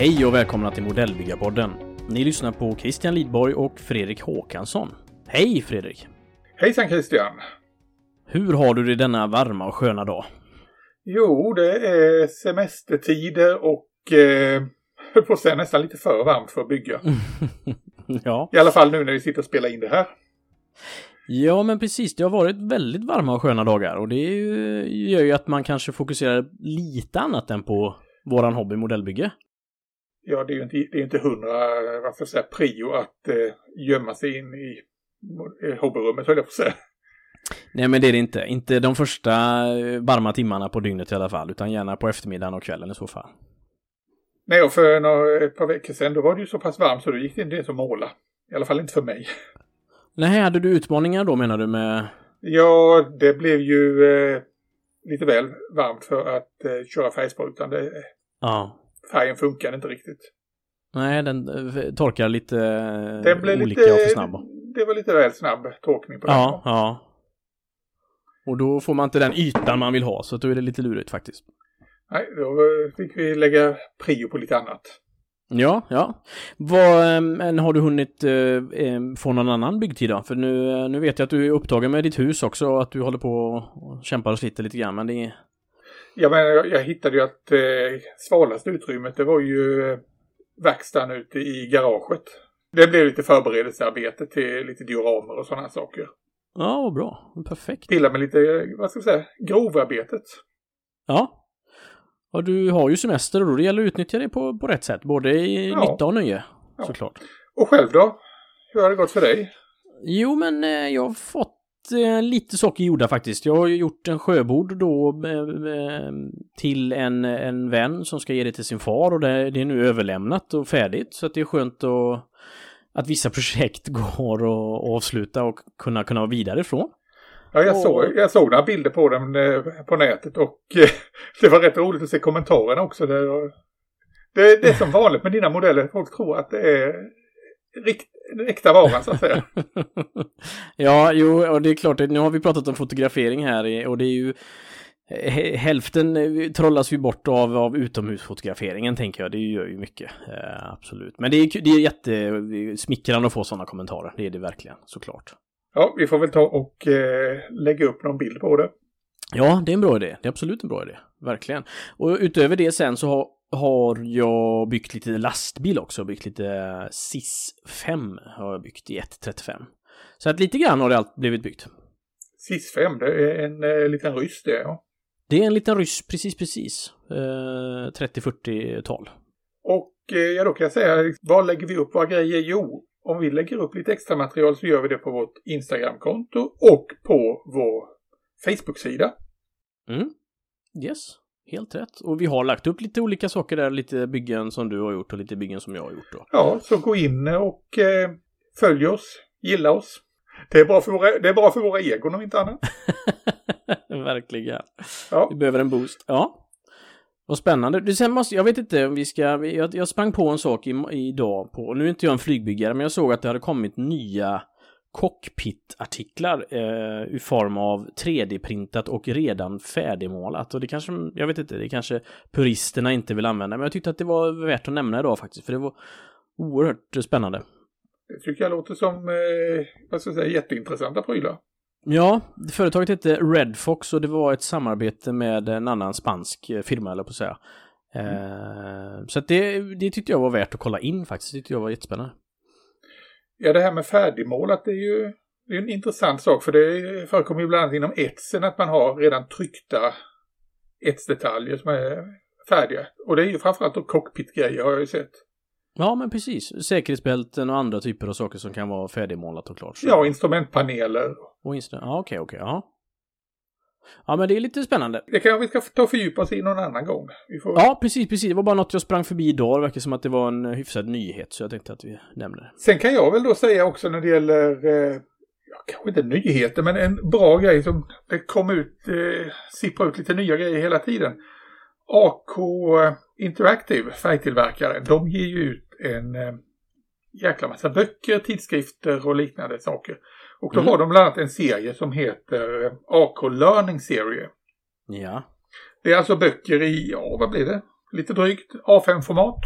Hej och välkomna till Modellbyggarpodden. Ni lyssnar på Christian Lidborg och Fredrik Håkansson. Hej Fredrik! Hejsan Christian! Hur har du det denna varma och sköna dag? Jo, det är semestertider och eh, höll på att säga nästan lite för varmt för att bygga. ja. I alla fall nu när vi sitter och spelar in det här. Ja, men precis. Det har varit väldigt varma och sköna dagar och det ju, gör ju att man kanske fokuserar lite annat än på våran hobby modellbygge. Ja, det är ju inte, det är inte hundra, jag säga, prio att eh, gömma sig in i hobbyrummet höll jag på att säga. Nej men det är det inte. Inte de första eh, varma timmarna på dygnet i alla fall, utan gärna på eftermiddagen och kvällen i så fall. Nej, och för några, ett par veckor sedan då var det ju så pass varmt så då gick det inte ens att måla. I alla fall inte för mig. Nej, hade du utmaningar då menar du med? Ja, det blev ju eh, lite väl varmt för att eh, köra färgsprutan. Det, ja. Färgen funkar inte riktigt. Nej, den eh, torkar lite den blev olika lite, och för snabb. Det var lite väl snabb torkning på den. Ja, ja. Och då får man inte den ytan man vill ha, så då är det lite lurigt faktiskt. Nej, då fick vi lägga prio på lite annat. Ja, ja. Vad, men har du hunnit eh, få någon annan byggtid då? För nu, nu vet jag att du är upptagen med ditt hus också och att du håller på och kämpar och sliter lite grann, men det är... Ja, men jag, jag hittade ju att eh, svalaste utrymmet, det var ju eh, verkstaden ute i garaget. Det blev lite förberedelsearbete till lite dioramer och sådana saker. Ja, vad bra. Perfekt. Pilla med lite, vad ska jag säga, grovarbetet. Ja. Och du har ju semester och då det gäller att utnyttja det på, på rätt sätt. Både i ja. nytta och nöje, ja. såklart. Och själv då? Hur har det gått för dig? Jo, men eh, jag har fått eh, lite saker gjorda faktiskt. Jag har gjort en sjöbord då eh, till en, en vän som ska ge det till sin far och det, det är nu överlämnat och färdigt. Så att det är skönt att, att vissa projekt går att avsluta och kunna, kunna vara vidare ifrån. Ja, jag, och... såg, jag såg några bilder på den på nätet och det var rätt roligt att se kommentarerna också. Det, det, det är som vanligt med dina modeller, folk tror att det är rikt, äkta varan så att säga. ja, jo, och det är klart, nu har vi pratat om fotografering här och det är ju Hälften trollas ju bort av, av utomhusfotograferingen tänker jag, det gör ju mycket. Eh, absolut. Men det är, det är jättesmickrande att få sådana kommentarer, det är det verkligen, såklart. Ja, vi får väl ta och eh, lägga upp någon bild på det. Ja, det är en bra idé. Det är absolut en bra idé. Verkligen. Och utöver det sen så har, har jag byggt lite lastbil också. Byggt lite SIS 5 har jag byggt i 1.35. Så att lite grann har det allt blivit byggt. SIS 5, det är en eh, liten ryss det ja. Det är en liten ryss, precis precis. Eh, 30-40-tal. Och eh, ja, då kan jag säga, var lägger vi upp våra grejer? Jo, om vi lägger upp lite extra material så gör vi det på vårt Instagramkonto och på vår Facebook-sida. Mm. Yes, helt rätt. Och vi har lagt upp lite olika saker där, lite byggen som du har gjort och lite byggen som jag har gjort. Då. Ja, så gå in och eh, följ oss, gilla oss. Det är bra för våra, det är bra för våra egon om inte annat. Verkligen. Ja. Vi behöver en boost. Ja. Vad spännande. Du, sen måste, jag vet inte om vi ska, jag, jag sprang på en sak i, idag på, nu är inte jag en flygbyggare, men jag såg att det hade kommit nya cockpit-artiklar eh, i form av 3D-printat och redan färdigmålat. Och det kanske, jag vet inte, det kanske puristerna inte vill använda, men jag tyckte att det var värt att nämna idag faktiskt, för det var oerhört spännande. Det tycker jag låter som, eh, vad ska jag säga, jätteintressanta prylar. Ja, företaget hette Redfox och det var ett samarbete med en annan spansk eh, firma, eller på att säga. Mm. Eh, så att det, det tyckte jag var värt att kolla in faktiskt. Det tyckte jag var jättespännande. Ja, det här med färdigmålat är ju det är en intressant sak för det förekommer ju bland annat inom etsen att man har redan tryckta etsdetaljer som är färdiga. Och det är ju framförallt cockpit-grejer har jag ju sett. Ja, men precis. Säkerhetsbälten och andra typer av saker som kan vara färdigmålat och klart. Så. Ja, instrumentpaneler. Och instru ja, okej, okej, ja. Ja, men det är lite spännande. Det kan vi ska ta och fördjupa oss i någon annan gång. Får... Ja, precis, precis. Det var bara något jag sprang förbi idag. Det verkar som att det var en hyfsad nyhet, så jag tänkte att vi nämner det. Sen kan jag väl då säga också när det gäller, eh, kanske inte nyheter, men en bra grej som det kom ut, eh, sipprar ut lite nya grejer hela tiden. AK Interactive, färgtillverkare, de ger ju ut en eh, jäkla massa böcker, tidskrifter och liknande saker. Och då mm. har de bland annat en serie som heter eh, AK Learning Serie. Ja. Det är alltså böcker i, ja vad blir det? Lite drygt A5-format.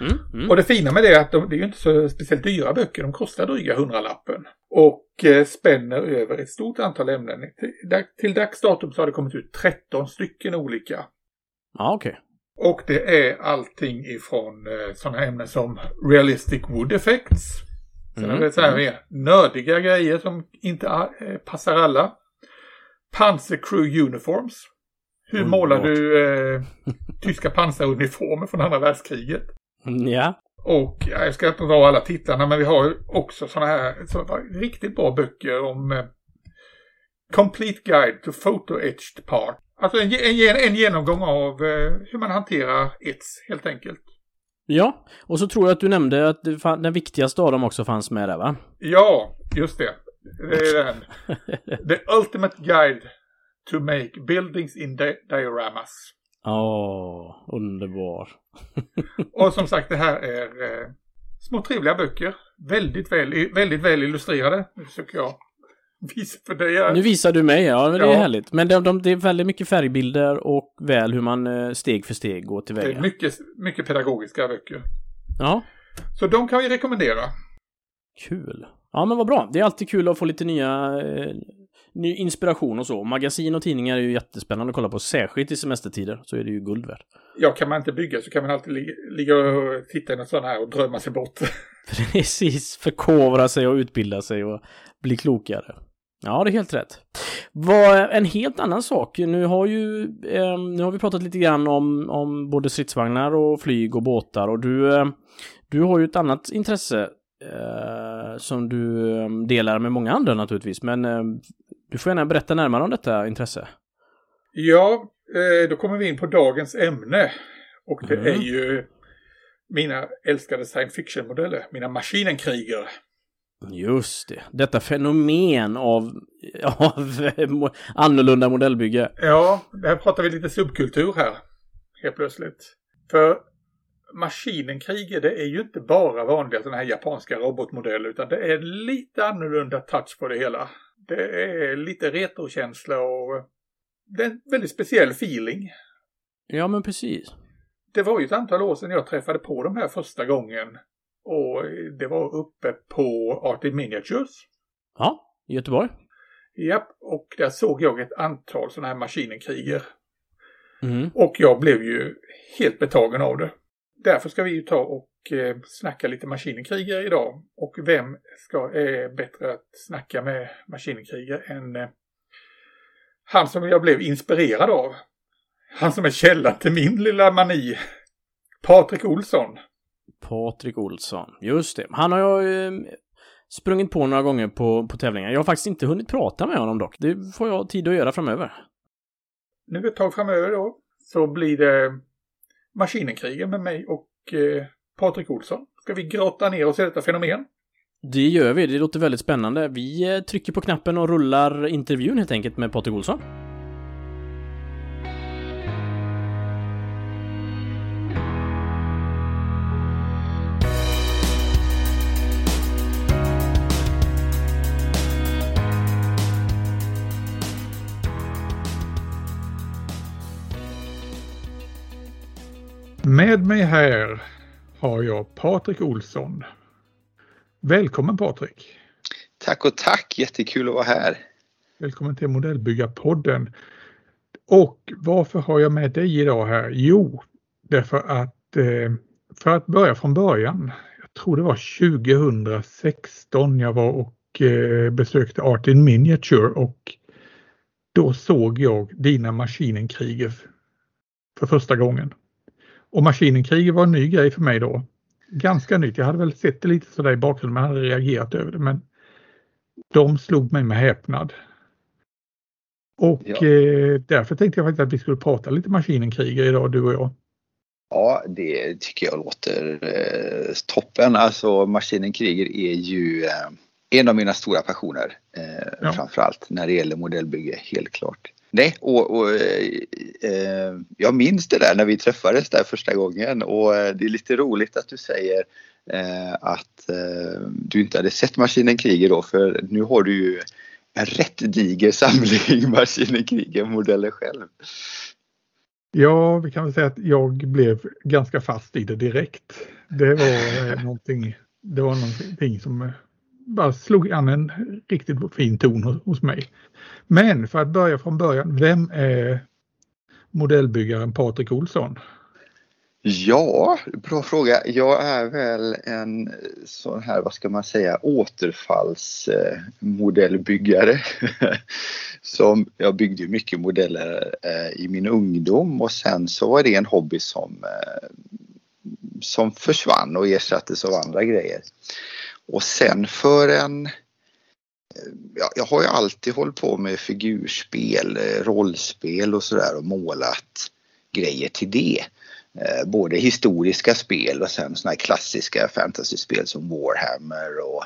Mm, mm. Och det fina med det är att de, det är ju inte så speciellt dyra böcker. De kostar dryga hundralappen. Och eh, spänner över ett stort antal ämnen. Till, till dags datum så har det kommit ut 13 stycken olika. Ja, okej. Och det är allting ifrån eh, sådana ämnen som realistic wood effects. Mm, är det här mer nördiga grejer som inte eh, passar alla. Panzercrew uniforms. Hur Underbart. målar du eh, tyska pansaruniformer från andra världskriget? Ja. Och ja, jag ska inte dra alla titlarna men vi har också sådana här så, riktigt bra böcker om eh, Complete Guide to Photo Etched Part. Alltså en, en, en genomgång av eh, hur man hanterar ets helt enkelt. Ja, och så tror jag att du nämnde att den viktigaste av dem också fanns med där va? Ja, just det. Det är den. The Ultimate Guide to Make Buildings in di- Dioramas. Åh, underbar. Och som sagt, det här är eh, små trevliga böcker. Väldigt väl, väldigt väl illustrerade. Försöker jag visa för dig här. Nu visar du mig, ja, men det är Ja. härligt. Men de, de, det är väldigt mycket färgbilder och väl hur man eh, steg för steg går Det är tillväga. mycket, mycket pedagogiska böcker. Ja, Så de kan vi rekommendera. kul. Ja, men vad bra. Det är alltid kul att få lite nya, eh, ny inspiration och så. Magasin och tidningar är ju jättespännande att kolla på, särskilt i semestertider. Så är det ju guld värt. Ja, kan man inte bygga så kan man alltid ligga, ligga och titta i något sånt här och drömma sig bort. Precis, förkovra sig och utbilda sig och bli klokare. Ja, det är helt rätt. Vad, en helt annan sak. Nu har ju, eh, nu har vi pratat lite grann om, om både stridsvagnar och flyg och båtar och du, eh, du har ju ett annat intresse eh, som du eh, delar med många andra naturligtvis, men eh, du får gärna berätta närmare om detta intresse. Ja, eh, då kommer vi in på dagens ämne. Och det Mm. är ju mina älskade science fiction-modeller. Mina maskinenkriger. Just det, detta fenomen av, av annorlunda modellbygge. Ja, där pratar vi lite subkultur här. Helt plötsligt. För maskinenkriger, det är ju inte bara vanliga sådana här japanska robotmodeller. Utan det är lite annorlunda touch på det hela. Det är lite retrokänsla och det är en väldigt speciell feeling. Ja, men precis. Det var ju ett antal år sedan jag träffade på de här första gången. Och det var uppe på Arctic Miniatures. Ja, i Göteborg. Japp, och där såg jag ett antal sådana här maskinenkriger. Mm. Och jag blev ju helt betagen av det. Därför ska vi ju ta och eh, snacka lite maskinenkriger idag. Och vem ska, är bättre att snacka med maskinenkriger än eh, han som jag blev inspirerad av. Han som är källan till min lilla mani. Patrik Olsson. Patrik Olsson, just det. Han har jag eh, sprungit på några gånger på, på tävlingar. Jag har faktiskt inte hunnit prata med honom dock. Det får jag tid att göra framöver. Nu ett tag framöver då så blir det maskinenkrigen med mig och eh, Patrik Olsson. Ska vi grotta ner oss i detta fenomen? Det gör vi, det låter väldigt spännande. Vi eh, trycker på knappen och rullar intervjun helt enkelt med Patrik Olsson. Med mig här har jag Patrik Olsson. Välkommen Patrik! Tack och tack, jättekul att vara här. Välkommen till Modellbyggarpodden. Och varför har jag med dig idag här? Jo, därför att eh, för att börja från början. Jag tror det var 2016 jag var och eh, besökte Art in Miniature och då såg jag dina maskinenkriger för första gången. Och maskinenkriger var en ny grej för mig då. Ganska nytt. Jag hade väl sett det lite sådär i bakgrunden men hade reagerat över det. Men de slog mig med häpnad. Och Ja. eh, därför tänkte jag faktiskt att vi skulle prata lite maskinenkriger idag du och jag. Ja, det tycker jag låter eh, toppen. Alltså Maskinen Kriger är ju eh, en av mina stora passioner. Eh, Ja. Framförallt när det gäller modellbygge, helt klart. Nej, och, och eh, eh, jag minns det där när vi träffades där första gången och eh, det är lite roligt att du säger eh, att eh, du inte hade sett Maskinen Kriger då för nu har du ju en rätt diger samling Maskinen Kriger-modeller själv. Ja, vi kan väl säga att jag blev ganska fast i det direkt. Det var eh, någonting, det var någonting som eh, bara slog an en riktigt fin ton hos, hos mig. Men för att börja från början, vem är modellbyggaren Patrik Olsson? Ja, bra fråga. Jag är väl en sån här, vad ska man säga, återfallsmodellbyggare. som jag byggde mycket modeller eh, i min ungdom och sen så var det en hobby som, eh, som försvann och ersattes av andra grejer. Och sen för en Ja, jag har ju alltid hållit på med figurspel, eh, rollspel och sådär och målat grejer till det. Eh, både historiska spel och sen såna här klassiska fantasyspel som Warhammer och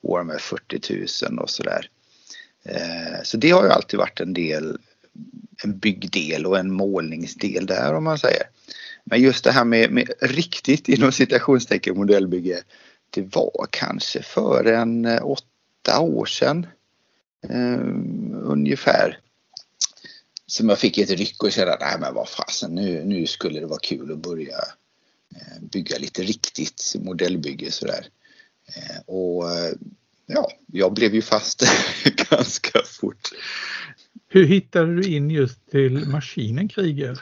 Warhammer 40 000 och sådär. Eh, så det har ju alltid varit en del, en byggdel och en målningsdel där om man säger. Men just det här med, med riktigt inom citationstecken modellbygge, det var kanske för en eh, åtta år sedan eh, ungefär som jag fick ett ryck och kände, nej men vad fasen nu, nu skulle det vara kul att börja eh, bygga lite riktigt modellbygge sådär. Eh, och eh, ja, jag blev ju fast ganska fort. Hur hittade du in just till maskinen kriger?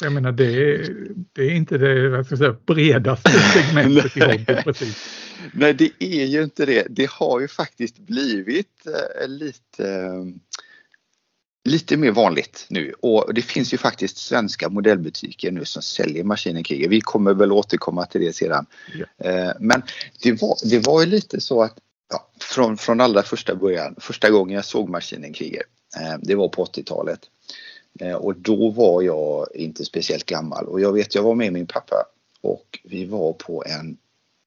Jag menar det är, det är inte det vad ska jag säga, bredaste segmentet i hobbyn precis. Nej det är ju inte det. Det har ju faktiskt blivit eh, lite lite mer vanligt nu och det finns ju faktiskt svenska modellbutiker nu som säljer maskinen Kriger. Vi kommer väl återkomma till det sedan. Ja. Eh, men det var, det var ju lite så att ja, från, från allra första början, första gången jag såg maskinen Kriger, eh, det var på 80-talet. Eh, och då var jag inte speciellt gammal och jag vet jag var med min pappa och vi var på en,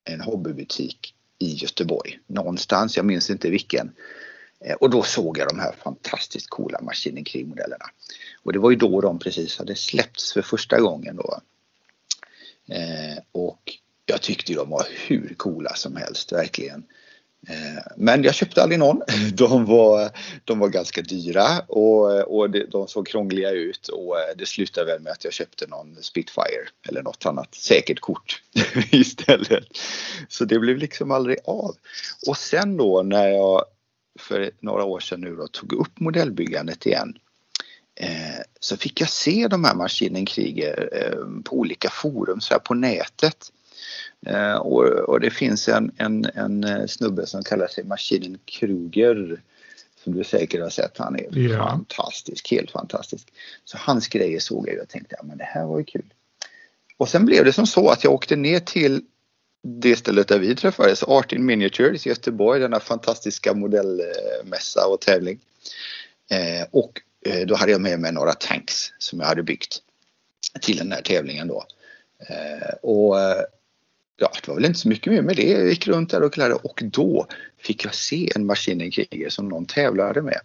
en hobbybutik i Göteborg någonstans, jag minns inte vilken. Eh, och då såg jag de här fantastiskt coola Maskinen Krig-modellerna. Och det var ju då de precis hade släppts för första gången då. Eh, och jag tyckte de var hur coola som helst, verkligen. Eh, men jag köpte aldrig någon. De var, de var ganska dyra och, och de såg krångliga ut och eh, det slutade väl med att jag köpte någon Spitfire eller något annat säkert kort istället. Så det blev liksom aldrig av. Och sen då när jag för några år sedan nu då tog upp modellbyggandet igen eh, så fick jag se de här Maskinen Krieger eh, på olika forum så här på nätet. Eh, och, och, det finns en, en, en snubbe som kallar sig Maskinen Kruger som du säkert har sett. Han är ja. fantastisk, helt fantastisk. Så hans grejer såg jag och tänkte ja men det här var ju kul. Och sen blev det som så att jag åkte ner till det stället där vi träffades, Art in Miniatures i Göteborg, denna fantastiska modellmässa och tävling. Eh, och eh, då hade jag med mig några tanks som jag hade byggt till den här tävlingen då. Eh, och ja, det var väl inte så mycket mer med det. Jag gick runt där och klädde och då fick jag se en Maskinenkriger som någon tävlade med.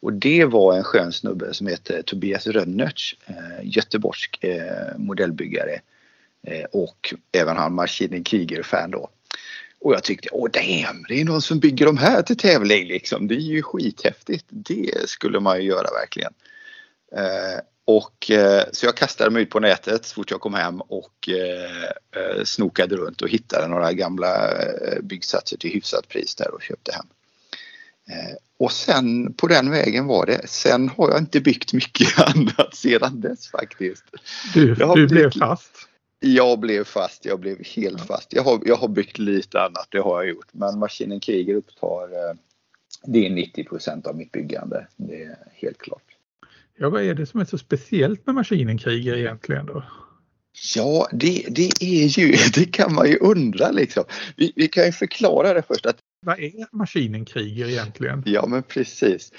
Och det var en skön snubbe som heter Tobias Rönnertz, eh, göteborgsk eh, modellbyggare Eh, och även han Maskinen Krieger-fan då. Och jag tyckte, åh damn, det är någon som bygger de här till tävling liksom. Det är ju skithäftigt. Det skulle man ju göra verkligen. Eh, och eh, så jag kastade mig ut på nätet så fort jag kom hem och eh, eh snokade runt och hittade några gamla byggsatser till hyfsat pris där och köpte hem. Eh, och sen på den vägen var det. Sen har jag inte byggt mycket annat sedan dess faktiskt. Du, du blev fast? Jag blev fast, jag blev helt fast. Jag har, jag har byggt lite annat, det har jag gjort. Men Maskinen Kriger upptar, det är 90 procent av mitt byggande. Det är helt klart. Ja, vad är det som är så speciellt med Maskinen Kriger egentligen då? Ja, det, det är ju, det kan man ju undra liksom. Vi, vi kan ju förklara det först. Att, vad är Maskinen Kriger egentligen? Ja, men precis.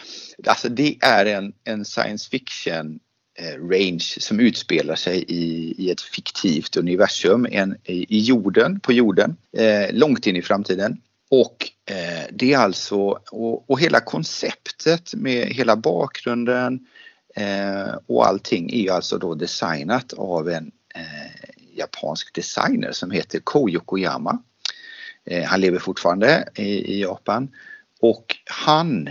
Alltså det är en, en science fiction Eh, range som utspelar sig i, i ett fiktivt universum en, i jorden, på jorden, eh, långt in i framtiden. Och eh, det är alltså, och, och, hela konceptet med hela bakgrunden eh, och allting är ju alltså då designat av en eh, japansk designer som heter Ko Yokoyama. Eh, han lever fortfarande i, i Japan och han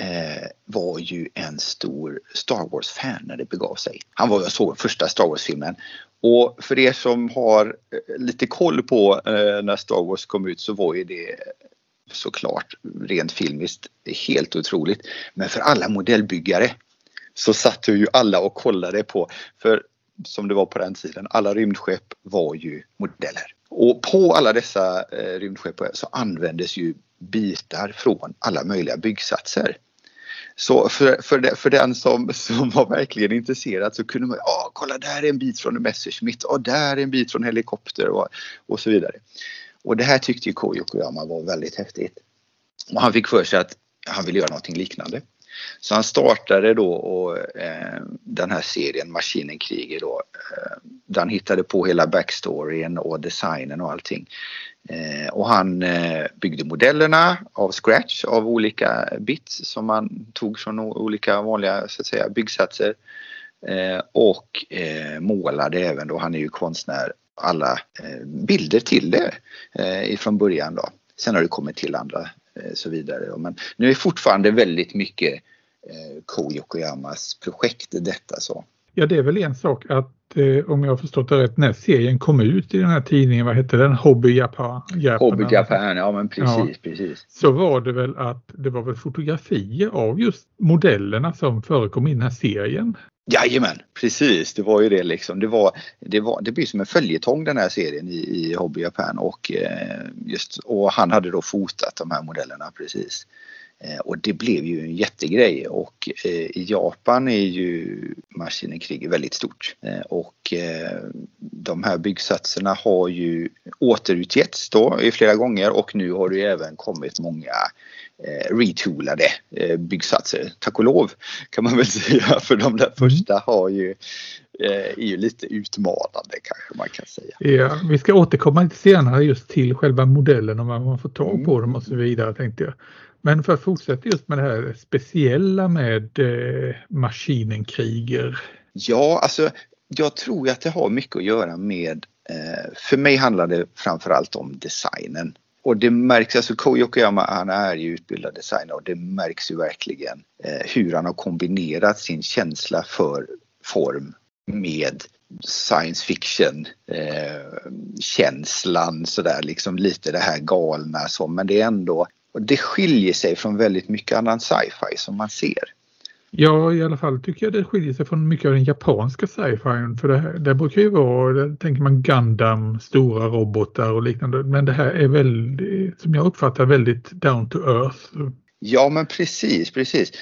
eh, var ju en stor Star Wars-fan när det begav sig. Han var och såg första Star Wars-filmen Och för er som har eh, lite koll på eh, när Star Wars kom ut så var ju det såklart rent filmiskt helt otroligt. Men för alla modellbyggare så satt ju alla och kollade på, för som det var på den tiden, alla rymdskepp var ju modeller. Och på alla dessa eh, rymdskepp så användes ju bitar från alla möjliga byggsatser. Så för, för, för den som, som var verkligen intresserad så kunde man, ja kolla där är en bit från en Messerschmitt och där är en bit från helikopter och, och så vidare. Och det här tyckte ju Koyokoyama var väldigt häftigt. Och han fick för sig att han ville göra någonting liknande. Så han startade då och, eh, den här serien Maskinen kriger då. Eh, där han hittade på hela backstoryn och designen och allting. Eh, och han eh, byggde modellerna av scratch av olika bits som man tog från olika vanliga så att säga, byggsatser. Eh, och eh, målade även då, han är ju konstnär, alla eh, bilder till det eh, ifrån början då. Sen har det kommit till andra så vidare. Men nu är fortfarande väldigt mycket eh, Ko Yokoyamas projekt detta så. Ja, det är väl en sak att eh, om jag har förstått det rätt, när serien kom ut i den här tidningen, vad hette den? Hobby Japan? Japan Hobby Japan, ja men precis, ja, precis. Så var det väl att det var väl fotografier av just modellerna som förekom i den här serien. Jajamän, precis. Det var ju det liksom. Det, var, det, var, det blir som en följetong den här serien i, i Hobby Japan och, eh, just, och han hade då fotat de här modellerna precis. Eh, och det blev ju en jättegrej och eh, i Japan är ju maskinenkrig väldigt stort. Eh, och eh, de här byggsatserna har ju återutgetts då i flera gånger och nu har det ju även kommit många retoolade byggsatser. Tack och lov kan man väl säga för de där första har ju är ju lite utmanande kanske man kan säga. Ja, vi ska återkomma lite senare just till själva modellen och vad man får tag på mm. dem och så vidare tänkte jag. Men för att fortsätta just med det här speciella med eh, maskinenkriger. Ja, alltså jag tror att det har mycket att göra med, eh, för mig handlar det framförallt om designen. Och det märks, alltså Ko Yokoyama han är ju utbildad designer och det märks ju verkligen eh, hur han har kombinerat sin känsla för form med science fiction eh, känslan sådär liksom lite det här galna så men det är ändå och det skiljer sig från väldigt mycket annan sci-fi som man ser. Ja, i alla fall tycker jag det skiljer sig från mycket av den japanska sci-fi. För det, det brukar ju vara, där tänker man Gundam, stora robotar och liknande. Men det här är väldigt, som jag uppfattar väldigt down to earth. Ja men precis, precis.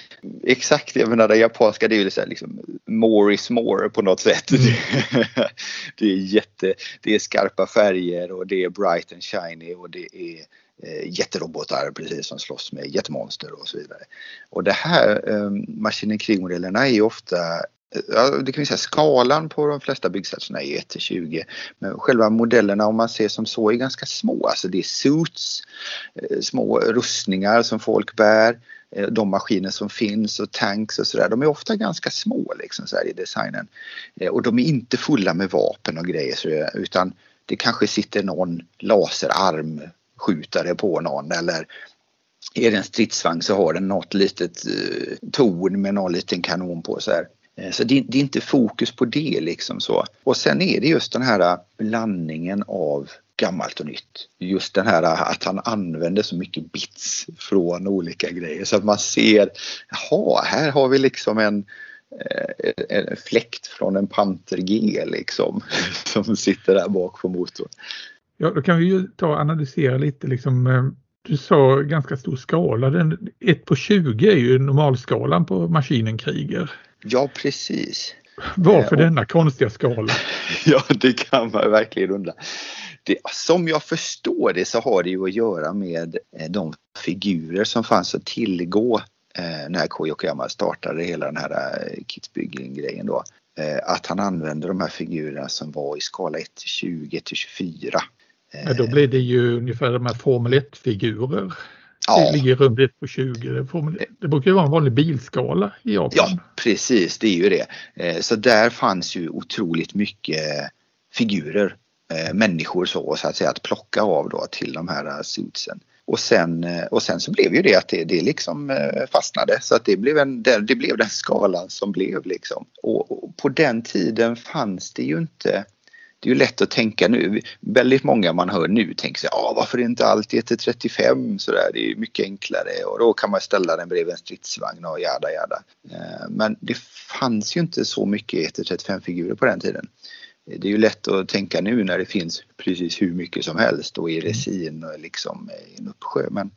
Exakt, jag menar det japanska det är ju så här, liksom more is more på något sätt. Mm. det är jätte, det är skarpa färger och det är bright and shiny och det är Eh, jätterobotar precis som slåss med jättemonster och så vidare. Och det här, eh, maskinen krigmodellerna är ju ofta eh, Ja, det kan vi säga skalan på de flesta byggsatserna är 1 till 20. Men själva modellerna om man ser som så är ganska små. Alltså det är suits, eh, små rustningar som folk bär, de maskiner som finns och tanks och sådär. De är ofta ganska små liksom så i designen. Och de är inte fulla med vapen och grejer utan det kanske sitter någon laserarm skjuta det på någon eller är det en stridsvagn så har den något litet eh, torn med någon liten kanon på. Så, här. Eh, så det, det, är inte fokus på det liksom så. Och sen är det just den här eh, blandningen av gammalt och nytt. Just den här eh, att han använder så mycket bits från olika grejer så att man ser, jaha, här har vi liksom en en fläkt från en Panther G liksom som sitter där bak på motorn. Ja, då kan vi ju ta och analysera lite liksom. Eh, du sa ganska stor skala. Den 1 på 20 är ju normalskalan på maskinen kriger. Ja, precis. Varför eh, denna konstiga skala? ja, det kan man verkligen undra. Det, som jag förstår det så har det ju att göra med eh, de figurer som fanns att tillgå eh, när Ko Yokoyama startade hela den här eh, Kitsbyggen-grejen då. Eh, att han använde de här figurerna som var i skala 1 till 20 till 24. Ja, då blir det ju ungefär de här Formel 1-figurer. Ja. Det ligger runt 1 på 20. Det, brukar ju vara en vanlig bilskala i Japan. Ja, precis, det är ju det. Eh, så där fanns ju otroligt mycket figurer, eh, människor så, så att säga, att plocka av då till de här suitsen. Och sen, och sen så blev ju det att det, det liksom fastnade så att det blev, en, det blev den skalan som blev liksom. Och, och på den tiden fanns det ju inte det är ju lätt att tänka nu. Väldigt många man hör nu tänker sig, ah, varför är inte allt ET35 sådär? Det är ju mycket enklare och då kan man ställa den bredvid en stridsvagn och jada jada. Eh, men det fanns ju inte så mycket ET35-figurer på den tiden. Det är ju lätt att tänka nu när det finns precis hur mycket som helst och i mm. resin och liksom i en uppsjö. Men,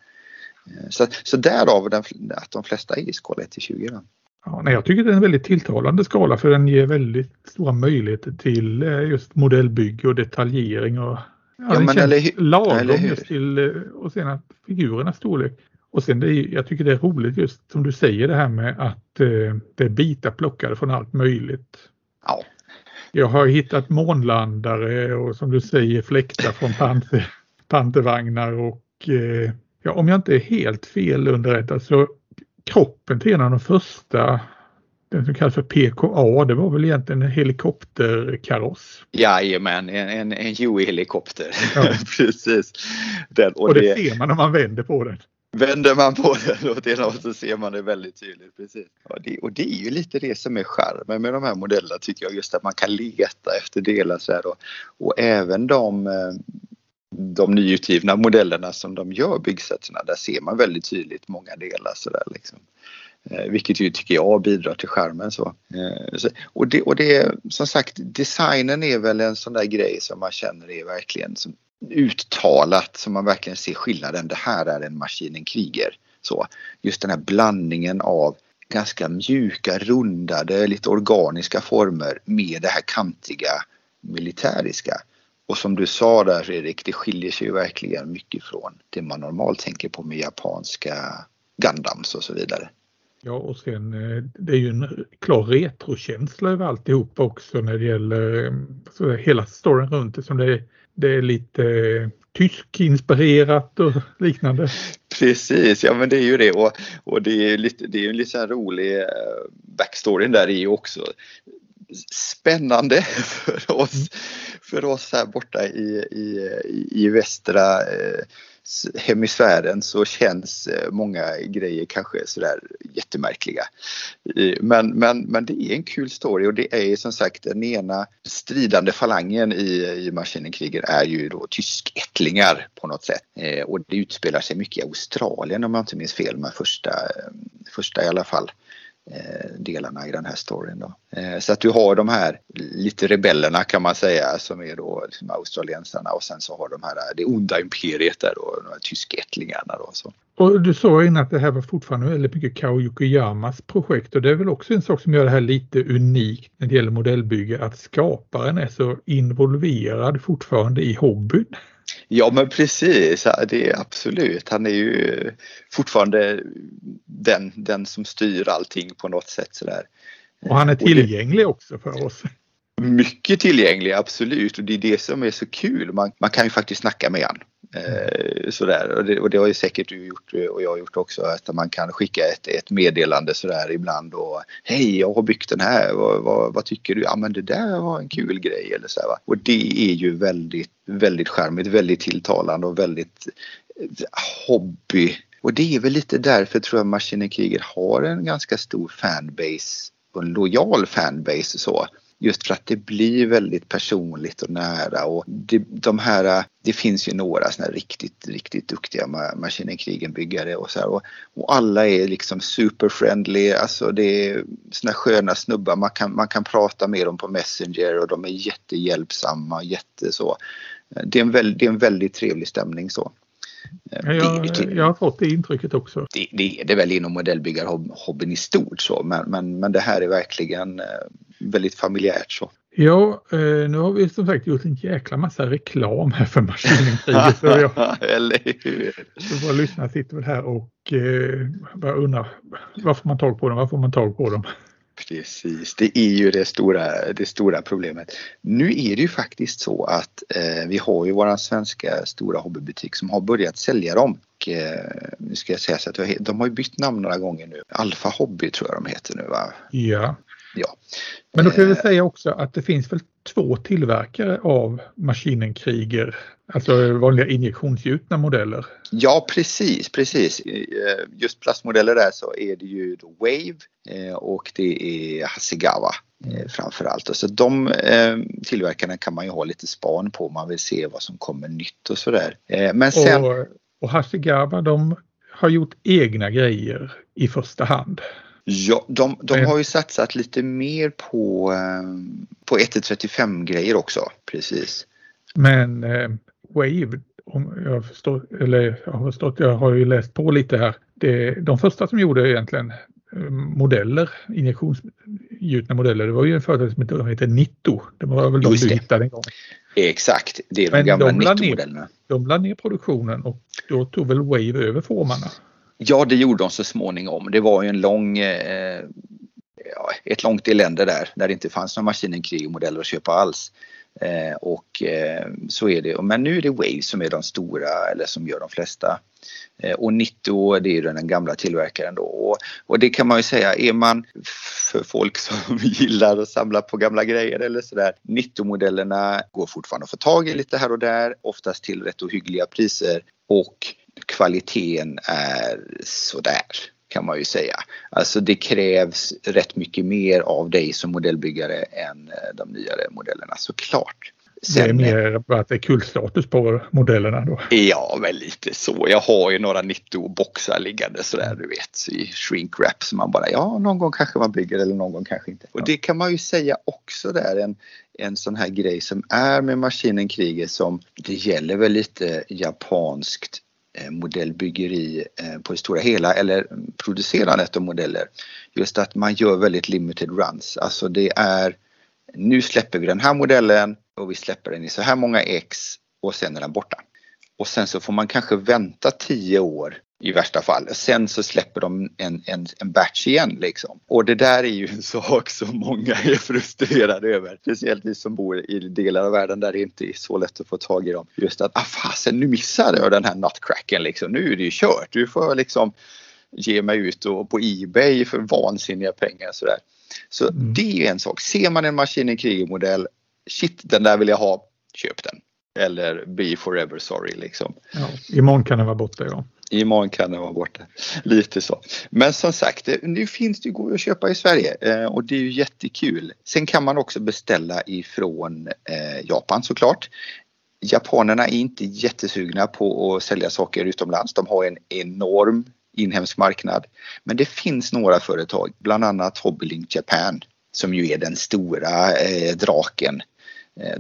eh, så, så därav den, att de flesta är i skala 1 till 20. Då. Ja, nej, jag tycker det är en väldigt tilltalande skala för den ger väldigt stora möjligheter till eh, just modellbygge och detaljering. Och, ja, ja, men eller, lagom eller just till eh, och sen att figurernas storlek. Och sen det jag tycker det är roligt just som du säger det här med att eh, det är bitar plockade från allt möjligt. Ja. Jag har hittat månlandare och som du säger fläktar från panter, pantervagnar och eh, ja, om jag inte är helt fel underrättad så kroppen till en av de första den som kallas för PKA, det var väl egentligen en helikopterkaross? Jajamän, en, en, en Huey-helikopter. Ja. Precis. Den, och, och det, det, ser man när man vänder på den. Vänder man på den åt ena så ser man det väldigt tydligt. Precis. Ja, det, och det är ju lite det som är charmen med de här modellerna tycker jag. Just att man kan leta efter delar så här och, och även de eh, de nyutgivna modellerna som de gör byggsatserna, där ser man väldigt tydligt många delar sådär liksom. Eh, vilket ju tycker jag bidrar till skärmen så. Eh, så och, det, och det som sagt designen är väl en sån där grej som man känner är verkligen som, uttalat som man verkligen ser skillnaden. Det här är en maskinen kriger. Så, just den här blandningen av ganska mjuka, rundade, lite organiska former med det här kantiga militäriska. Och som du sa där Fredrik, det skiljer sig ju verkligen mycket från det man normalt tänker på med japanska Gundams och så vidare. Ja och sen eh, det är ju en klar retrokänsla över alltihop också när det gäller så hela storyn runt det som det är, det är lite eh, tysk-inspirerat och liknande. Precis, ja men det är ju det och, och det är lite, det är en lite rolig eh, backstory där i också spännande för oss, mm för oss här borta i, i, i västra eh, hemisfären så känns eh, många grejer kanske sådär jättemärkliga. Men, men, men det är en kul story och det är som sagt den ena stridande falangen i, i Maskinenkriger är ju då tyskättlingar på något sätt. Eh, och det utspelar sig mycket i Australien om jag inte minns fel, med första, eh, första i alla fall. Eh, delarna i den här storyn. Då. Eh, så att du har de här lite rebellerna kan man säga som är då liksom australiensarna och sen så har de här det onda imperiet där då, de här tyskättlingarna då. Så. Och du sa innan att det här var fortfarande väldigt mycket Kao Yokoyamas projekt och det är väl också en sak som gör det här lite unikt när det gäller modellbygge att skaparen är så involverad fortfarande i hobbyn. Ja men precis, det är absolut. Han är ju fortfarande den, den som styr allting på något sätt sådär. Och han är tillgänglig också för oss. Mycket tillgänglig, absolut. Och det är det som är så kul. Man, man kan ju faktiskt snacka med honom. Eh, sådär. Och det, och, det, har ju säkert du gjort eh, och jag har gjort också. Att man kan skicka ett, ett meddelande sådär ibland och Hej, jag har byggt den här. Vad, vad, vad, tycker du? Ja men det där var en kul grej. Eller så va? Och det är ju väldigt, väldigt charmigt, väldigt tilltalande och väldigt eh, hobby. Och det är väl lite därför tror jag Maskinen Kriger har en ganska stor fanbase och en lojal fanbase så. Just för att det blir väldigt personligt och nära och det, de här, det finns ju några såna riktigt, riktigt duktiga Maskinenkrigen-byggare och så här, och, och, alla är liksom superfriendly, alltså det är såna sköna snubbar, man kan, man kan prata med dem på Messenger och de är jättehjälpsamma, jätte så. Det är en, det är en väldigt trevlig stämning så. Ja, jag, jag, har fått det intrycket också. Det, det är det väl inom modellbyggarhobbyn i stort så men, men, men det här är verkligen eh, väldigt familjärt så. Ja, eh, nu har vi som sagt gjort en jäkla massa reklam här för Maskinenkriget. Eller hur? Så våra lyssnare sitter väl här och eh, bara undrar varför får man tag på dem? Får man tag på dem? Precis, det är ju det stora, det stora problemet. Nu är det ju faktiskt så att eh, vi har ju våran svenska stora hobbybutik som har börjat sälja dem. Och, eh, nu ska jag säga så att de har ju bytt namn några gånger nu. Alfa Hobby tror jag de heter nu va? Ja. Ja. Men då kan vi eh. säga också att det finns väl två tillverkare av Maskinenkriger, alltså vanliga injektionsgjutna modeller. Ja precis, precis. Eh, just plastmodeller där så är det ju Wave eh, och det är Hasegawa framförallt. Så de tillverkarna kan man ju ha lite span på om man vill se vad som kommer nytt och sådär. Men sen... Och, och Hashigaba de har gjort egna grejer i första hand. Ja, de, de har ju satsat lite mer på, eh, på 1-35 grejer också, precis. Men eh, Wave, om jag förstår, eller jag har förstått, jag har ju läst på lite här. Det, de första som gjorde egentligen eh, modeller, injektionsgjutna modeller, det var ju en företag som heter Nitto. Det var väl de du hittade en gång. Exakt, det är de Men gamla Nitto-modellerna. De lade ner produktionen och då tog väl Wave över formarna? Ja, det gjorde de så småningom. Det var ju en lång, eh, ett långt elände där, där det inte fanns några maskinen modeller att köpa alls. Eh, och eh, så är det. Men nu är det Wave som är de stora eller som gör de flesta. Eh, och Nitto det är den gamla tillverkaren då. Och, och, det kan man ju säga, är man för folk som gillar att samla på gamla grejer eller sådär. Nitto-modellerna går fortfarande att få tag i lite här och där, oftast till rätt ohyggliga priser. Och kvaliteten är sådär kan man ju säga. Alltså det krävs rätt mycket mer av dig som modellbyggare än eh, de nyare modellerna såklart. Sen, det är mer att det är kultstatus på modellerna då? Ja, väl lite så. Jag har ju några 90-boxar liggande sådär du vet i shrink wrap som man bara ja någon gång kanske man bygger eller någon gång kanske inte. Och det kan man ju säga också där en, en sån här grej som är med maskinen kriget som det gäller väl lite japanskt Eh, modellbyggeri eh, på det stora hela eller producerandet av modeller. Just att man gör väldigt limited runs. Alltså det är nu släpper vi den här modellen och vi släpper den i så här många ex och sen är den borta. Och sen så får man kanske vänta tio år i värsta fall. Sen så släpper de en, en, en batch igen liksom. Och det där är ju en sak som många är frustrerade över. Speciellt vi som bor i delar av världen där det inte är så lätt att få tag i dem. Just att, ah fasen nu missade jag den här nutcracken liksom. Nu är det ju kört. Du får liksom ge mig ut och på Ebay för vansinniga pengar sådär. Så mm. det är ju en sak. Ser man en Maskinen Kriger-modell, shit den där vill jag ha, köp den. Eller be forever sorry liksom. Ja, imorgon kan den vara borta ja. Imorgon kan den vara borta. Lite så. Men som sagt, nu finns det ju att köpa i Sverige eh, och det är ju jättekul. Sen kan man också beställa ifrån eh, Japan såklart. Japanerna är inte jättesugna på att sälja saker utomlands. De har en enorm inhemsk marknad. Men det finns några företag, bland annat Hobbylink Japan som ju är den stora eh, draken.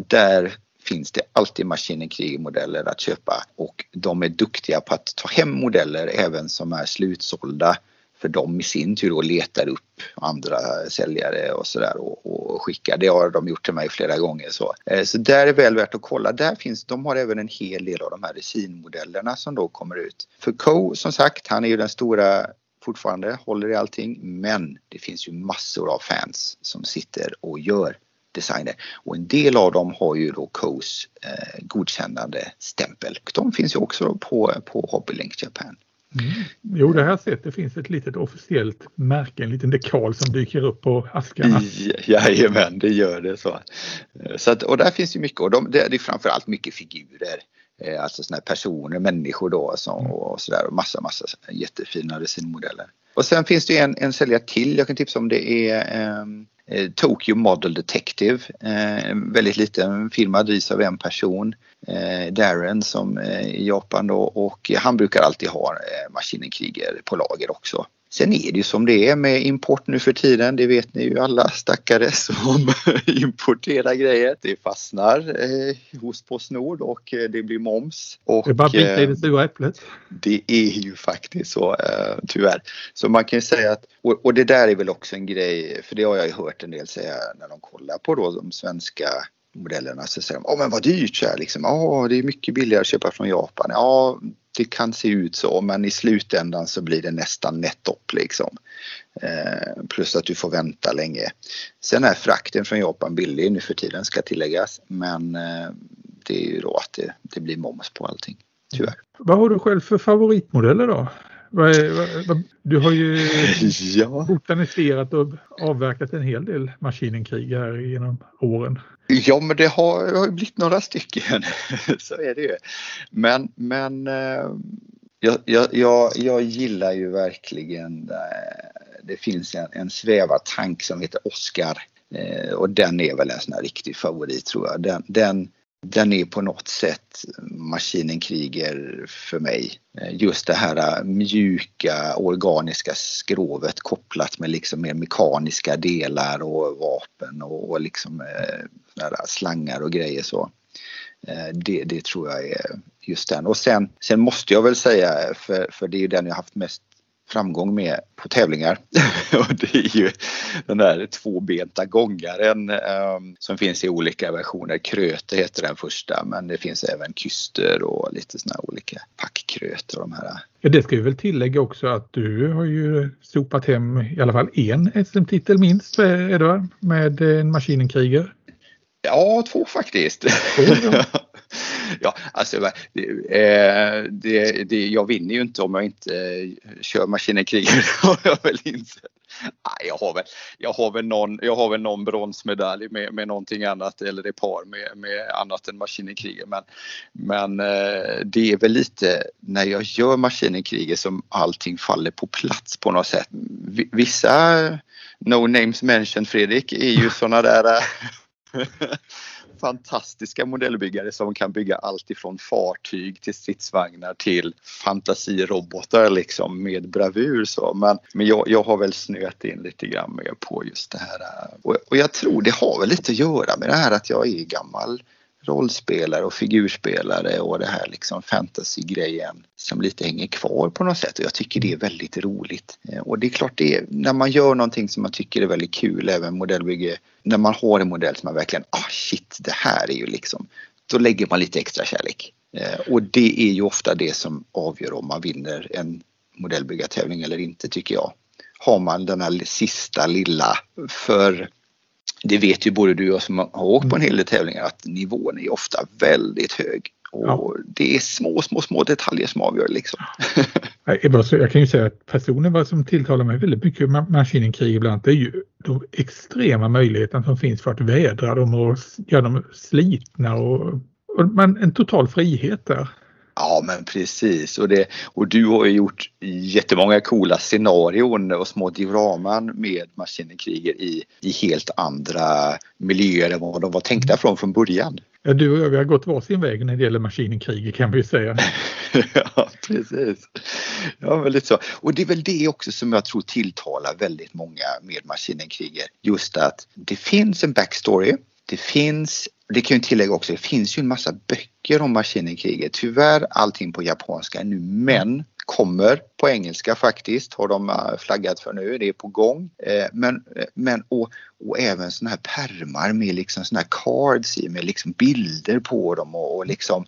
Där finns det alltid Maskinen modeller att köpa och de är duktiga på att ta hem modeller även som är slutsålda för de i sin tur och letar upp andra säljare och sådär och, och skickar. Det har de gjort till mig flera gånger. Så, eh, så där är väl värt att kolla. Där finns, de har även en hel del av de här resinmodellerna som då kommer ut. För Co som sagt, han är ju den stora fortfarande, håller i allting. Men det finns ju massor av fans som sitter och gör designer. Och en del av dem har ju då COS eh, godkännande stämpel. De finns ju också på, på Hobbylink Japan. Mm. Jo, det här sett. Det finns ett litet officiellt märke, en liten dekal som dyker upp på askarna. Jajamän, det gör det så. så att, och där finns ju mycket och de, det är framförallt mycket figurer. Eh, alltså sådana personer, människor då som, mm. och sådär och massa, massa jättefina resinmodeller. Och sen finns det en, en säljare till jag kan tipsa om det är ehm, Eh, Tokyo Model Detective, eh, en väldigt liten firma, drivs av en person, eh, Darren som är i Japan då och han brukar alltid ha eh, Maskinen Kriger på lager också. Sen är det ju som det är med import nu för tiden. Det vet ni ju alla stackare som importerar grejer. Det fastnar eh, hos Postnord och eh, det blir moms. Och, det är bara bita i det sura äpplet. Det är ju faktiskt så eh, tyvärr. Så man kan ju säga att, och, och, det där är väl också en grej, för det har jag ju hört en del säga när de kollar på då de svenska modellerna så säger de, åh men vad dyrt så här liksom. Ja, det är mycket billigare att köpa från Japan. Ja, det kan se ut så men i slutändan så blir det nästan nettopp liksom. Eh, plus att du får vänta länge. Sen är frakten från Japan billig nu för tiden ska tilläggas men eh, det är ju då att det, det blir moms på allting. Tyvärr. Vad har du själv för favoritmodeller då? Du har ju ja. botaniserat och avverkat en hel del maskinenkrig här genom åren. Ja, men det har, det har blivit några stycken. Så är det ju. Men, men eh, jag, jag, jag, jag gillar ju verkligen, eh, det finns en, en svävartank som heter Oscar Eh, och den är väl en sån här riktig favorit tror jag. Den, den, den är på något sätt maskinen kriger för mig. Just det här äh, mjuka organiska skrovet kopplat med liksom mer mekaniska delar och vapen och, och liksom eh, slangar och grejer så. Eh, det, det, tror jag är just den. Och sen, sen måste jag väl säga, för, för det är ju den jag haft mest framgång med på tävlingar. och det är ju den där tvåbenta gångaren um, som finns i olika versioner. Kröte heter den första men det finns även kyster och lite sådana olika packkröter. De här. Ja, det ska vi väl tillägga också att du har ju sopat hem i alla fall en SM-titel minst, Edvard, med en Maskinenkriger. Ja, två faktiskt. ja, alltså det, eh, det, det, jag vinner ju inte om jag inte eh, kör maskinenkriget har jag väl insett. Nej, jag har väl, jag har väl någon, jag har väl någon bronsmedalj med, med någonting annat eller ett par med, med annat än maskinenkriget. Men, men eh, det är väl lite när jag gör maskinenkriget som allting faller på plats på något sätt. Vissa no names mentioned Fredrik är ju sådana där fantastiska modellbyggare som kan bygga allt ifrån fartyg till stridsvagnar till fantasirobotar liksom med bravur så. Men, men jag, jag har väl snöat in lite grann mer på just det här. Eh, och, och jag tror det har väl lite att göra med det här att jag är gammal rollspelare och figurspelare och det här liksom fantasy-grejen som lite hänger kvar på något sätt och jag tycker det är väldigt roligt. Eh, och det är klart det är, när man gör någonting som man tycker är väldigt kul, även modellbygge, när man har en modell som man verkligen, ah shit, det här är ju liksom, då lägger man lite extra kärlek. Eh, och det är ju ofta det som avgör om man vinner en modellbyggartävling eller inte tycker jag. Har man den här sista lilla för det vet ju både du och jag som har åkt på en hel del tävlingar att nivån är ofta väldigt hög. Och ja. det är små, små, små detaljer som avgör liksom. jag kan ju säga att personen som tilltalar mig väldigt mycket med Maskinenkrig ibland det är ju de extrema möjligheterna som finns för att vädra dem och göra dem slitna och, och man, en total frihet där. Ja men precis och, det, och du har ju gjort jättemånga coola scenarion och små dioraman med Maskinenkriger i, i helt andra miljöer än vad de var tänkta från från början. Ja, du och jag vi har gått varsin väg när det gäller Maskinenkriger kan vi säga. ja precis. Ja väldigt så. Och det är väl det också som jag tror tilltalar väldigt många med Maskinenkriger. Just att det finns en backstory det finns, det kan jag tillägga också, det finns ju en massa böcker om maskinenkriget. Tyvärr allting på japanska nu men kommer på engelska faktiskt har de eh, flaggat för nu, det är på gång. Eh, men, eh, men och, och även sådana här permar med liksom sådana här cards i med liksom bilder på dem och, och liksom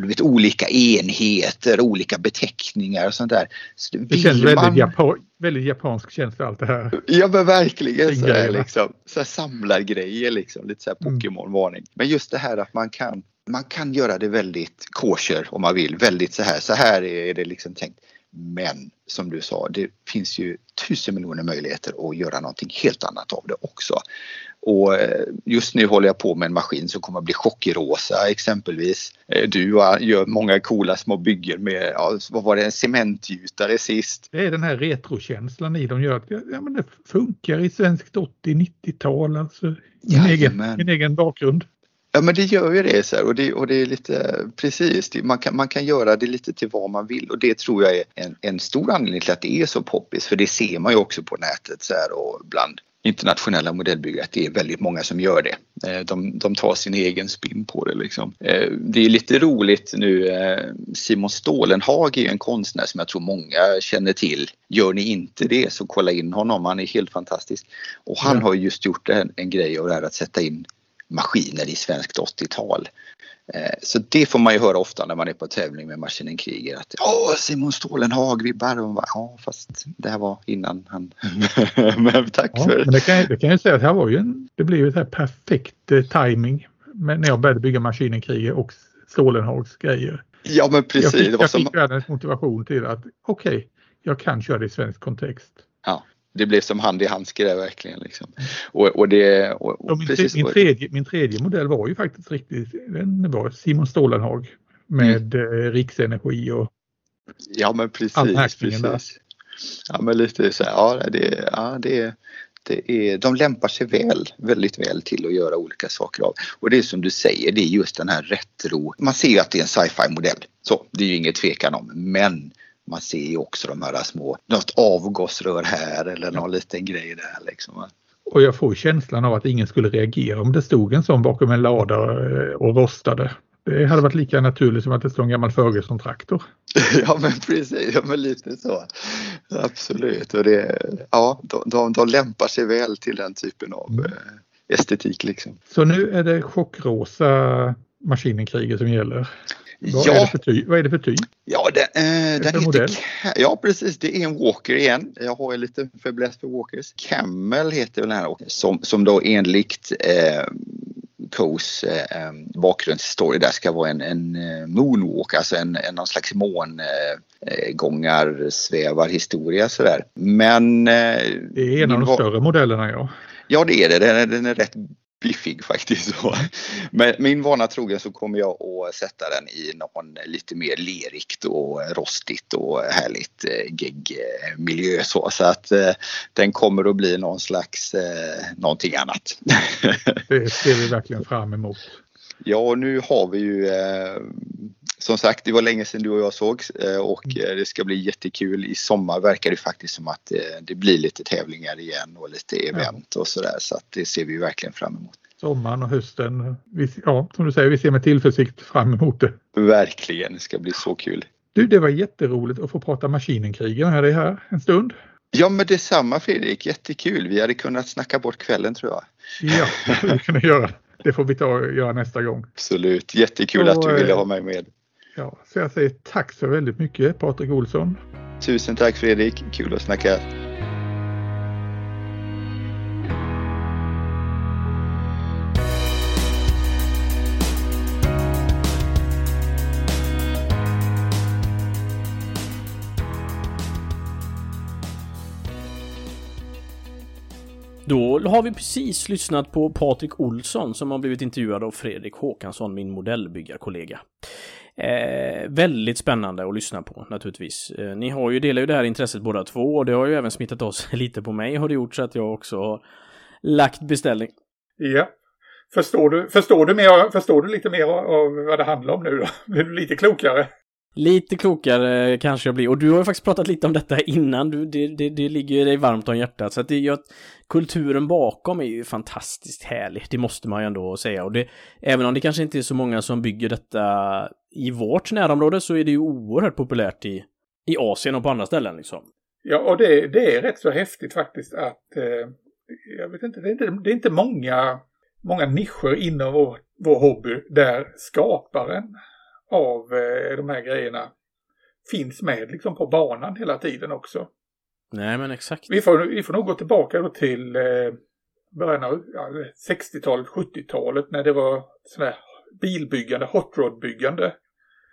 du vet olika enheter, olika beteckningar och sånt där. Så det känns väldigt, man... Japan, väldigt japansk känsla allt det här. Ja men verkligen så här, liksom, så här samlargrejer liksom, lite så här mm. Pokémon-varning. Men just det här att man kan man kan göra det väldigt kosher om man vill, väldigt så här, så här är det liksom tänkt. Men som du sa, det finns ju tusen miljoner möjligheter att göra någonting helt annat av det också. Och eh, just nu håller jag på med en maskin som kommer att bli chockrosa exempelvis. Eh, du gör många coola små byggen med, ja, vad var det, en cementgjutare sist. Det är den här retrokänslan i dem gör att ja, men det funkar i svenskt 80-90-tal, alltså min egen, min egen bakgrund. Ja men det gör ju det så här, och, det, och det är lite precis, det, man, kan, man kan göra det lite till vad man vill och det tror jag är en, en stor anledning till att det är så poppis för det ser man ju också på nätet så här och bland internationella modellbyggare att det är väldigt många som gör det. Eh, de, de tar sin egen spin på det liksom. Eh, det är lite roligt nu, eh, Simon Stålenhag är en konstnär som jag tror många känner till. Gör ni inte det så kolla in honom, han är helt fantastisk. Och han har just gjort en, en grej av det här att sätta in maskiner i svenskt 80-tal. Eh, så det får man ju höra ofta när man är på tävling med Maskinen Kriger att ja, Simon Stålenhag vibbar och bara, ja fast det här var innan han. men tack ja, för men det. Kan, det kan jag säga att här var ju en, det blev ju ett här perfekt eh, timing när jag började bygga Maskinen Kriger och Stålenhags grejer. Ja men precis. Jag fick, jag fick världens motivation till att okej, okay, jag kan köra det i svensk kontext. Ja det blev som hand i handske där verkligen. Liksom. Och, och det, och, och min, precis, min, tredje, min tredje modell var ju faktiskt riktigt, den var Simon Stålenhag med mm. eh, Riksenergi och Ja men precis. precis. Ja men lite så här, ja det, ja, det, Det är, de lämpar sig väl, väldigt väl till att göra olika saker av. Och det är som du säger, det är just den här retro. Man ser ju att det är en sci-fi modell. Så, det är ju inget tvekan om. Men man ser ju också de här små, något avgasrör här eller någon liten grej där liksom. Och jag får känslan av att ingen skulle reagera om det stod en sån bakom en lada eh, och rostade. Det hade varit lika naturligt som att det stod en gammal Ferguson-traktor. ja men precis, ja, men lite så. Absolut. Och det, ja, de, de, de lämpar sig väl till den typen av mm. estetik. Liksom. Så nu är det chockrosa Maskinenkriget som gäller? Vad, ja. är det för typ? Vad är det för typ? Ja, det, eh, den heter, ja, precis. Det är en Walker igen. Jag har ju lite fäbless för Walkers. Camel heter den här som, som då enligt eh, Coes eh, eh, bakgrundsstory där ska vara en, en eh, moonwalk, alltså en, en någon slags mångångar eh, svävarhistoria sådär. Men... Eh, det är en av de större modellerna ja. Ja det är det, den är, den är rätt biffig faktiskt. Men min vana trogen så kommer jag att sätta den i någon lite mer lerigt och rostigt och härligt eh, geggmiljö så. Så att eh, den kommer att bli någon slags eh, någonting annat. Det ser vi verkligen fram emot. Ja, nu har vi ju som sagt, det var länge sedan du och jag sågs eh, och mm. eh, det ska bli jättekul. I sommar verkar det faktiskt som att eh, det blir lite tävlingar igen och lite event och sådär. Så att det ser vi verkligen fram emot. Sommaren och hösten. Ja, som du säger, vi ser med tillförsikt fram emot det. Verkligen, det ska bli så kul. Du, det var jätteroligt att få prata Maskinenkrigen med dig här en stund. Ja, men detsamma Fredrik. Jättekul. Vi hade kunnat snacka bort kvällen tror jag. Ja, det kunna göra. Det får vi ta och göra nästa gång. Absolut. Jättekul och, att du ville ha mig med. Ja, så jag säger tack så väldigt mycket Patrik Olsson. Tusen tack Fredrik, kul att snacka. Då har vi precis lyssnat på Patrik Olsson som har blivit intervjuad av Fredrik Håkansson, min modellbyggarkollega. Eh, väldigt spännande att lyssna på naturligtvis. Eh, ni har ju, delar ju det här intresset båda två och det har ju även smittat oss lite på mig har det gjort så att jag också har lagt beställning. Ja. Förstår du, förstår du, mer, förstår du lite mer av vad det handlar om nu då? Blir du lite klokare? Lite klokare kanske jag blir. Och du har ju faktiskt pratat lite om detta innan. Du, det, det, det ligger dig varmt om hjärtat. Så att det gör att kulturen bakom är ju fantastiskt härlig. Det måste man ju ändå säga. Och det, även om det kanske inte är så många som bygger detta i vårt närområde så är det ju oerhört populärt i, i Asien och på andra ställen liksom. Ja, och det, det är rätt så häftigt faktiskt att eh, jag vet inte, det är inte, det är inte många, många nischer inom vår, vår hobby där skaparen av eh, de här grejerna finns med liksom på banan hela tiden också. Nej men exakt. Vi får, vi får nog gå tillbaka då till eh, början av ja, 60-talet, 70-talet när det var sådär bilbyggande, hot rod-byggande.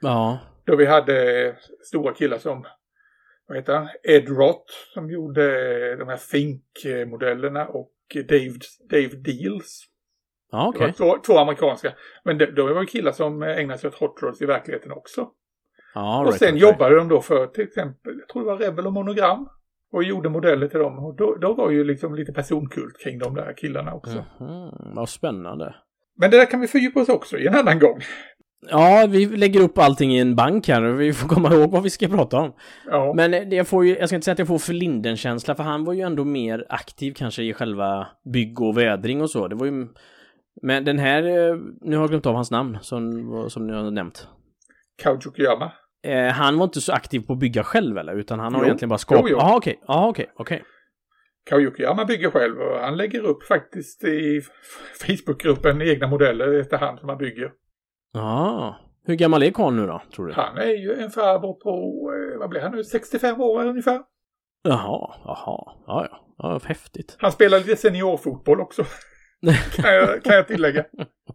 Ja. Då vi hade stora killar som vad heter han? Ed Roth som gjorde de här Fink-modellerna och Dave, Dave Deals. Ja, okay. Två, två amerikanska. Men det, då var det killar som ägnade sig åt hot rods i verkligheten också. Ja, och right, sen right. jobbade de då för till exempel, jag tror det var Rebel och Monogram. Och gjorde modeller till dem. Och då, då var ju liksom lite personkult kring de där killarna också. Mm -hmm. Vad spännande. Men det där kan vi fördjupa oss också i en annan gång. Ja, vi lägger upp allting i en bank här. Vi får komma ihåg vad vi ska prata om. Ja. Men jag får ju, jag ska inte säga att jag får för Linden-känsla, för han var ju ändå mer aktiv kanske i själva bygg och vädring och så. Det var ju... Men den här, eh, nu har jag glömt av hans namn som, som ni har nämnt. Kaujukiyama. Eh, han var inte så aktiv på att bygga själv eller? Utan han har jo. egentligen bara skapat... Jaha, okej. Jaha, okej. Okay. Kaujukiyama bygger själv och han lägger upp faktiskt i Facebookgruppen egna modeller efterhand som han bygger. Ja. Hur gammal är karln nu då, tror du? Han är ju en farbror på, eh, vad blir han nu, 65 år ungefär. Jaha, jaha, ja ja, ja häftigt. Han spelar lite seniorfotboll också. kan, jag, kan jag tillägga.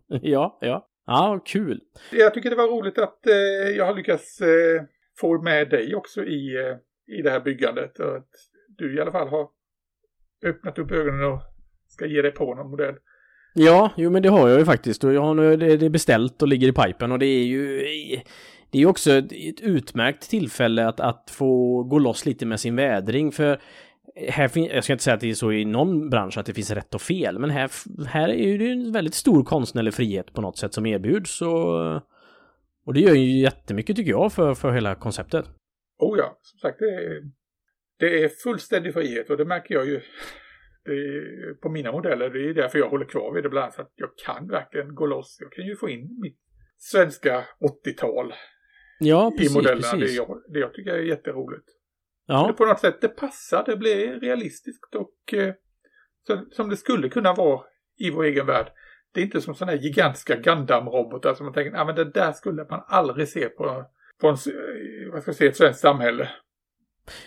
ja, ja. Ja, kul. Jag tycker det var roligt att eh, jag har lyckats eh, få med dig också i, eh, i det här byggandet. Och att du i alla fall har öppnat upp ögonen och ska ge dig på någon modell. Ja, jo men det har jag ju faktiskt. Och jag har nu det beställt och ligger i pipen och det är ju... Det är ju också ett, ett utmärkt tillfälle att, att få gå loss lite med sin vädring för här fin- jag ska inte säga att det är så i någon bransch att det finns rätt och fel, men här, här är ju det en väldigt stor konstnärlig frihet på något sätt som erbjuds och, och det gör ju jättemycket tycker jag för, för hela konceptet. Oh ja, som sagt det är, det är fullständig frihet och det märker jag ju det är, på mina modeller. Det är därför jag håller kvar vid det bland annat. Så att jag kan verkligen gå loss. Jag kan ju få in mitt svenska 80-tal Ja, i precis, modellerna. Det, precis. jag, det jag tycker är jätteroligt. Det Ja, på något sätt det passar. Det blir realistiskt och eh, så, som det skulle kunna vara i vår egen värld. Det är inte som sådana här gigantiska Gundam-robotar som man tänker, ah, men det där skulle man aldrig se på, på en, eh, vad ska jag säga, ett svenskt samhälle.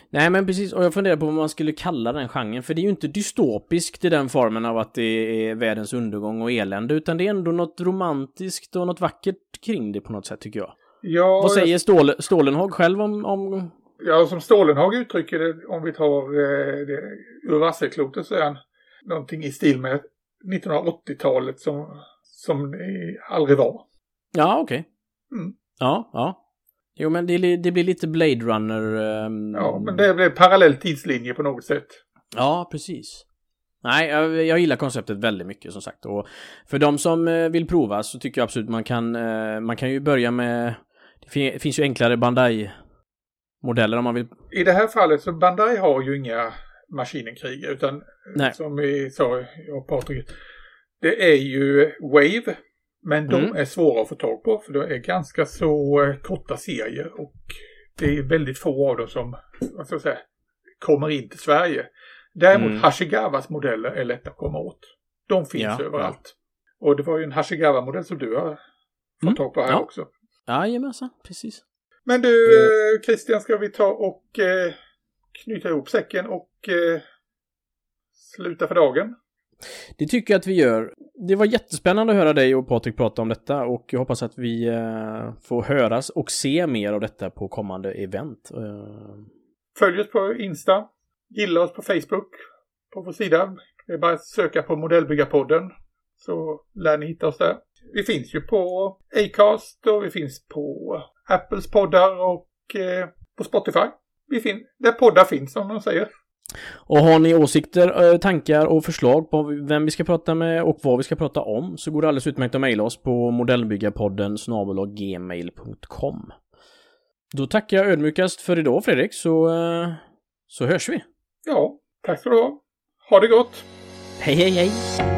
Nej men precis, och jag funderar på vad man skulle kalla den genren, för det är ju inte dystopiskt i den formen av att det är världens undergång och elände, utan det är ändå något romantiskt och något vackert kring det på något sätt tycker jag. Ja, Vad säger Stål, Stålenhag själv om, om... Ja, som Stålenhag uttrycker det, om vi tar eh, det, ur Vasselklotet så är han någonting i stil med 1980-talet som, som aldrig var. Ja, okej. Mm. Ja, ja. Jo, men det, det blir lite Blade Runner... ehm, Ja, men det blev parallell tidslinje på något sätt. Ja, precis. Nej, jag, jag gillar konceptet väldigt mycket som sagt. Och för de som eh, vill prova så tycker jag absolut man kan, eh, man kan ju börja med... Det fin- finns ju enklare Bandai-modeller om man vill... I det här fallet så Bandai har ju inga maskinenkrig utan Nej. som vi sa, jag och Patrik, det är ju Wave. Men de Mm. är svåra att få tag på för det är ganska så eh, korta serier och det är väldigt få av dem som, vad ska jag säga, kommer in till Sverige. Däremot Mm. Hashigawas modeller är lätta att komma åt. De finns Ja, överallt. Och det var ju en Hashigawa-modell som du har fått Mm. tag på här Ja. också. Jajamensan, precis. Men du eh, Christian, ska vi ta och eh, knyta ihop säcken och eh, sluta för dagen? Det tycker jag att vi gör. Det var jättespännande att höra dig och Patrik prata om detta och jag hoppas att vi eh, får höras och se mer av detta på kommande event. Eh. Följ oss på Insta. Gilla oss på Facebook. På vår sida. Det är bara att söka på Modellbyggarpodden. Så lär ni hitta oss där. Vi finns ju på Acast och vi finns på Apples poddar och eh, på Spotify. Vi fin- där poddar finns som de säger. Och har ni åsikter, eh, tankar och förslag på vem vi ska prata med och vad vi ska prata om så går det alldeles utmärkt att mejla oss på modellbyggarpodden gmail.com. Då tackar jag ödmjukast för idag Fredrik så, eh, så hörs vi. Ja, tack ska du ha. Ha det gott! Hej hej hej!